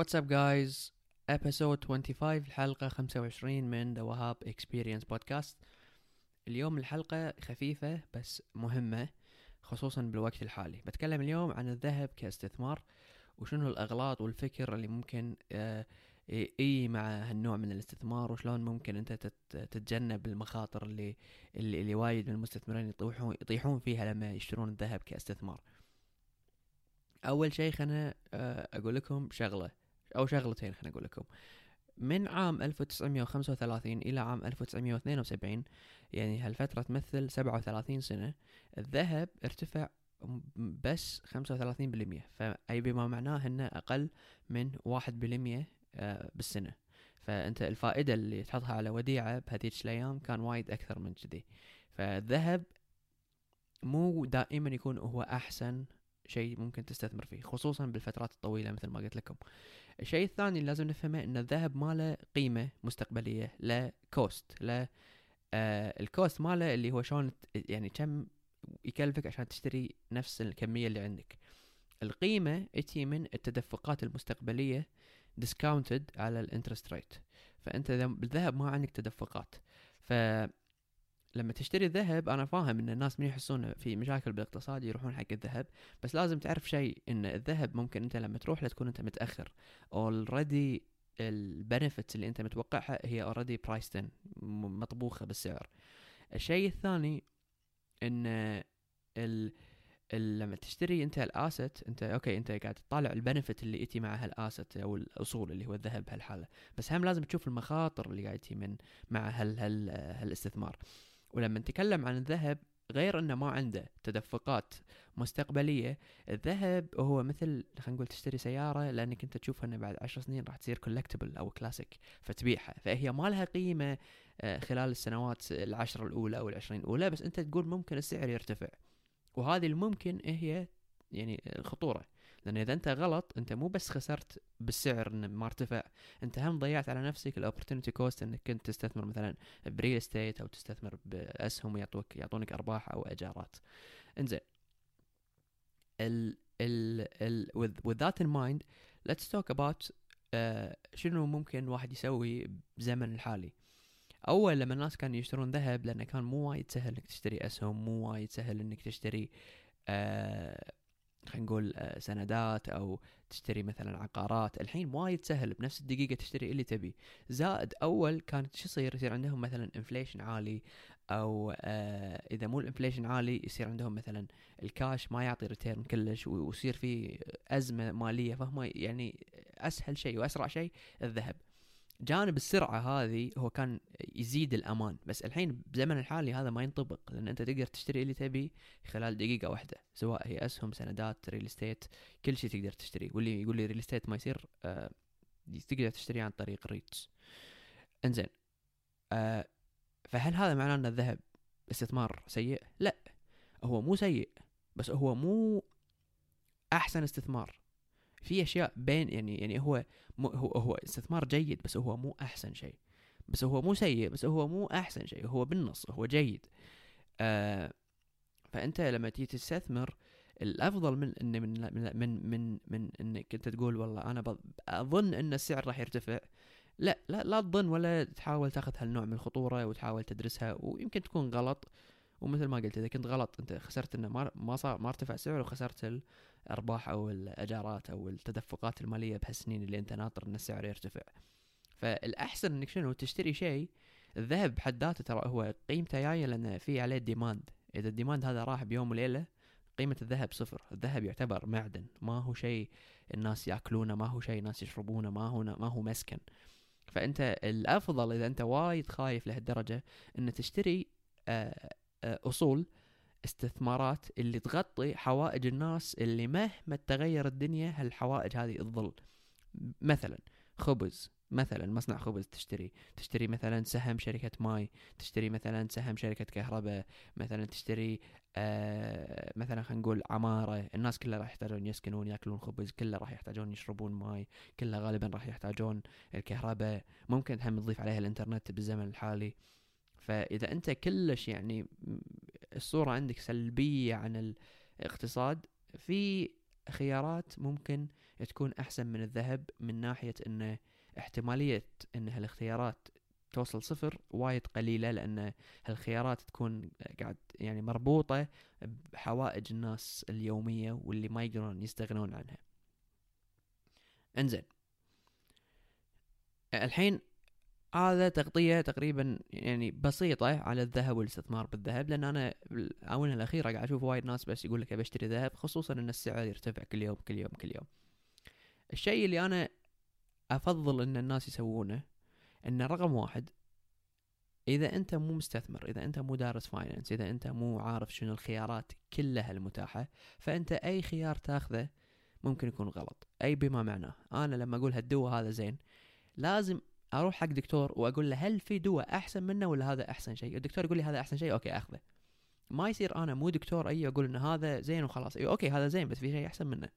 Up guys? Episode 25 الحلقة 25 من The وهاب Experience Podcast. اليوم الحلقة خفيفة بس مهمة خصوصا بالوقت الحالي. بتكلم اليوم عن الذهب كاستثمار وشنو الأغلاط والفكر اللي ممكن آه، إي مع هالنوع من الاستثمار وشلون ممكن أنت تتجنب المخاطر اللي اللي, اللي وايد من المستثمرين يطيحون يطيحون فيها لما يشترون الذهب كاستثمار. أول شيء خلنا آه، أقول لكم شغلة. أو شغلتين خلنا أقول لكم. من عام 1935 إلى عام 1972 يعني هالفترة تمثل 37 سنة الذهب ارتفع بس 35% فأي بما معناه إنه أقل من 1% آه، بالسنة. فأنت الفائدة اللي تحطها على وديعة بهذيك الأيام كان وايد أكثر من كذي. فالذهب مو دائما يكون هو أحسن شيء ممكن تستثمر فيه خصوصا بالفترات الطويلة مثل ما قلت لكم. الشيء الثاني اللي لازم نفهمه إن الذهب ما له قيمة مستقبلية لا cost لا آه ال cost ماله اللي هو شلون يعني كم يكلفك عشان تشتري نفس الكمية اللي عندك. القيمة تجي من التدفقات المستقبلية discounted على ال interest rate فأنت بالذهب ما عندك تدفقات. ف لما تشتري الذهب أنا فاهم إن الناس من يحسون في مشاكل بالاقتصاد يروحون حق الذهب بس لازم تعرف شيء إن الذهب ممكن أنت لما تروح له تكون أنت متأخر. already ال benefits اللي أنت متوقعها هي already priced in مطبوخة بالسعر. الشيء الثاني إن ال لما تشتري أنت ال asset أنت أوكي أنت قاعد تطالع ال benefit اللي يتي مع هال asset أو الأصول اللي هو الذهب بهالحالة. بس هم لازم تشوف المخاطر اللي قاعد تجي من مع هال هال هالاستثمار. ولما نتكلم عن الذهب غير إنه ما عنده تدفقات مستقبلية الذهب هو مثل خلينا نقول تشتري سيارة لأنك أنت تشوف إنه بعد عشر سنين راح تصير كولكتبل أو كلاسيك فتبيعها. فهي ما لها قيمة آه، خلال السنوات العشر الأولى أو العشرين الأولى بس أنت تقول ممكن السعر يرتفع. وهذه الممكن هي يعني الخطورة. لأن إذا أنت غلط أنت مو بس خسرت بالسعر ما ارتفع أنت هم ضيعت على نفسك ال opportunity cost إنك كنت تستثمر مثلا ب real estate أو تستثمر بأسهم ويعطوك يعطونك أرباح أو إجارات إنزين. ال ال ال with, with that in mind let's talk about uh, شنو ممكن واحد يسوي بزمن الحالي. أول لما الناس كانوا يشترون ذهب لأنه كان مو وايد سهل إنك تشتري أسهم مو وايد سهل إنك تشتري آه نقول آه، سندات أو تشتري مثلا عقارات. الحين وايد سهل بنفس الدقيقة تشتري اللي تبي. زائد أول كانت شو يصير؟ يصير عندهم مثلا inflation عالي أو آه إذا مو ال inflation عالي يصير عندهم مثلا الكاش ما يعطي return كلش ويصير في أزمة مالية. فهم يعني أسهل شيء وأسرع شيء الذهب. جانب السرعة هذه هو كان يزيد الأمان. بس الحين بزمن الحالي هذا ما ينطبق لأن أنت تقدر تشتري اللي تبي خلال دقيقة واحدة سواء هي أسهم سندات real estate كل شيء تقدر تشتريه واللي يقول لي real estate ما يصير آه تقدر تشتريه عن طريق REITs إنزين آه فهل هذا معناه أن الذهب استثمار سيء؟ لا هو مو سيء بس هو مو أحسن استثمار. في أشياء بين يعني يعني هو مو هو هو استثمار جيد بس هو مو أحسن شيء. بس هو مو سيء بس هو مو أحسن شيء هو بالنص هو جيد. آه فأنت لما تيجي تستثمر الأفضل من إن من من من من, من انك انت تقول والله أنا أظن إن السعر راح يرتفع. لا لا لا تظن ولا تحاول تاخذ هالنوع من الخطورة وتحاول تدرسها ويمكن تكون غلط. ومثل ما قلت إذا كنت غلط أنت خسرت إنه ما ما صار ما ارتفع سعره وخسرت الأرباح أو الاجارات أو التدفقات المالية بهالسنين اللي أنت ناطر إن السعر يرتفع. فالأحسن إنك شنو؟ تشتري شيء الذهب بحد ذاته ترى هو قيمته جاية لأن في عليه demand إذا ال demand هذا راح بيوم وليلة قيمة الذهب صفر. الذهب يعتبر معدن. ما هو شيء الناس يأكلونه ما هو شيء الناس يشربونه ما هو ما هو مسكن. فأنت الأفضل إذا أنت وايد خايف لهالدرجة إن تشتري آه آه، أصول استثمارات اللي تغطي حوائج الناس اللي مهما تغير الدنيا هالحوائج هذه تظل. مثلا خبز مثلا مصنع خبز تشتري. تشتري مثلا سهم شركة ماي. تشتري مثلا سهم شركة كهرباء. مثلا تشتري آه مثلا خلينا نقول عمارة. الناس كلها راح يحتاجون يسكنون ياكلون خبز. كلها راح يحتاجون يشربون ماي. كلها غالبا راح يحتاجون الكهرباء. ممكن هم تضيف عليها الإنترنت بالزمن الحالي. فإذا أنت كلش يعني الصورة عندك سلبية عن الاقتصاد في خيارات ممكن تكون أحسن من الذهب من ناحية انه احتمالية إن هالاختيارات توصل صفر وايد قليلة لأن هالخيارات تكون قاعد يعني مربوطة بحوائج الناس اليومية واللي ما يقدرون يستغنون عنها. إنزين. الحين هذا تغطية تقريبا يعني بسيطة على الذهب والاستثمار بالذهب لأن أنا بالآونة الأخيرة قاعد أشوف وايد ناس بس يقول لك أبي أشتري ذهب خصوصا أن السعر يرتفع كل يوم كل يوم كل يوم. الشيء اللي أنا أفضل أن الناس يسوونه أن رقم واحد إذا أنت مو مستثمر إذا أنت مو دارس finance إذا أنت مو عارف شنو الخيارات كلها المتاحة فأنت أي خيار تاخذه ممكن يكون غلط أي بما معناه. أنا لما أقول هالدواء هذا زين لازم أروح حق دكتور وأقول له هل في دواء أحسن منه ولا هذا أحسن شيء؟ الدكتور يقول لي هذا أحسن شيء أوكي أخذه. ما يصير أنا مو دكتور أي أقول ان هذا زين وخلاص. أيوة أوكي هذا زين بس في شيء أحسن منه.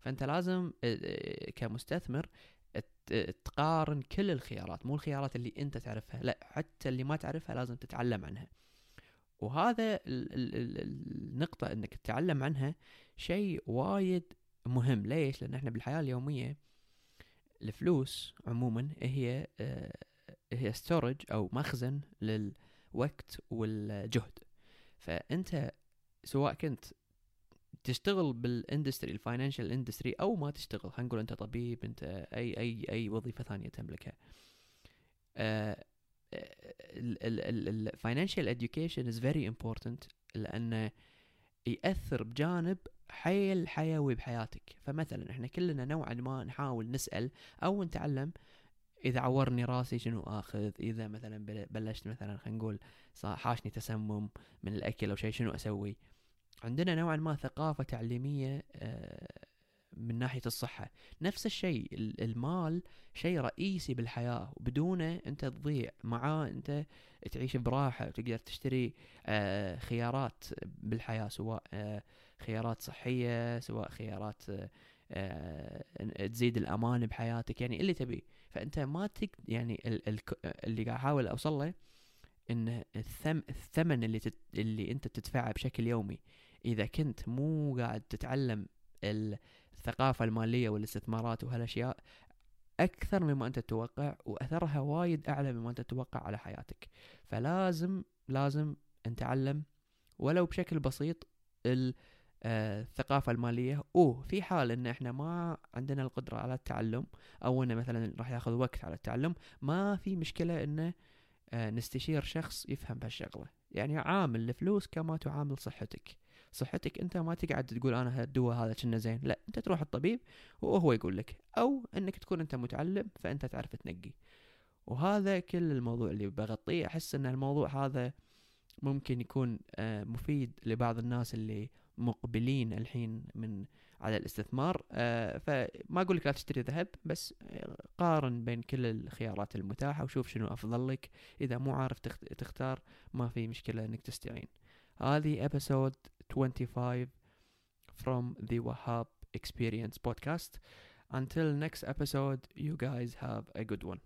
فأنت لازم آه، آه، كمستثمر تقارن كل الخيارات مو الخيارات اللي أنت تعرفها لا حتى اللي ما تعرفها لازم تتعلم عنها. وهذا النقطة إنك تتعلم عنها شيء وايد مهم. ليش؟ لأن إحنا بالحياة اليومية الفلوس عموما هي آه، هي ستورج أو مخزن للوقت والجهد. فأنت سواء كنت تشتغل بال industry ال financial industry أو ما تشتغل خلينا نقول أنت طبيب أنت أي أي أي وظيفة ثانية تملكها. ال financial education is very important لأنه يأثر بجانب حيل حيوي بحياتك. فمثلا إحنا كلنا نوعا ما نحاول نسأل أو نتعلم إذا عورني راسي شنو آخذ إذا مثلا بلشت مثلا خلينا نقول حاشني تسمم من الأكل أو شيء شنو أسوي. عندنا نوعا ما ثقافة تعليمية آه، من ناحية الصحة. نفس الشيء المال شيء رئيسي بالحياة. وبدونه أنت تضيع معاه أنت تعيش براحة وتقدر تشتري آه، خيارات بالحياة سواء آه، خيارات صحية سواء خيارات تزيد الأمان بحياتك يعني اللي تبيه. فأنت ما تك يعني اللي قاعد أحاول أوصل له إن الثم الثمن اللي تت اللي أنت تدفعه بشكل يومي إذا كنت مو قاعد تتعلم الثقافة المالية والاستثمارات وهالأشياء أكثر مما أنت تتوقع وأثرها وايد أعلى مما أنت تتوقع على حياتك. فلازم لازم نتعلم ولو بشكل بسيط الثقافة المالية. وفي حال إن إحنا ما عندنا القدرة على التعلم أو إنه مثلا راح ياخذ وقت على التعلم ما في مشكلة إنه آه، نستشير شخص يفهم بهالشغلة. يعني عامل الفلوس كما تعامل صحتك. صحتك أنت ما تقعد تقول أنا الدواء هذا كنا زين. لا أنت تروح الطبيب وهو يقول لك. أو إنك تكون أنت متعلم فأنت تعرف تنقي. وهذا كل الموضوع اللي بغطيه. أحس إن الموضوع هذا ممكن يكون آه، مفيد لبعض الناس اللي مقبلين الحين من على الاستثمار آه، فما أقول لك لا تشتري ذهب بس قارن بين كل الخيارات المتاحة وشوف شنو أفضل لك إذا مو عارف تختار ما في مشكلة إنك تستعين هذه ابيسود 25 from the Wahab Experience podcast. Until next episode, you guys have a good one.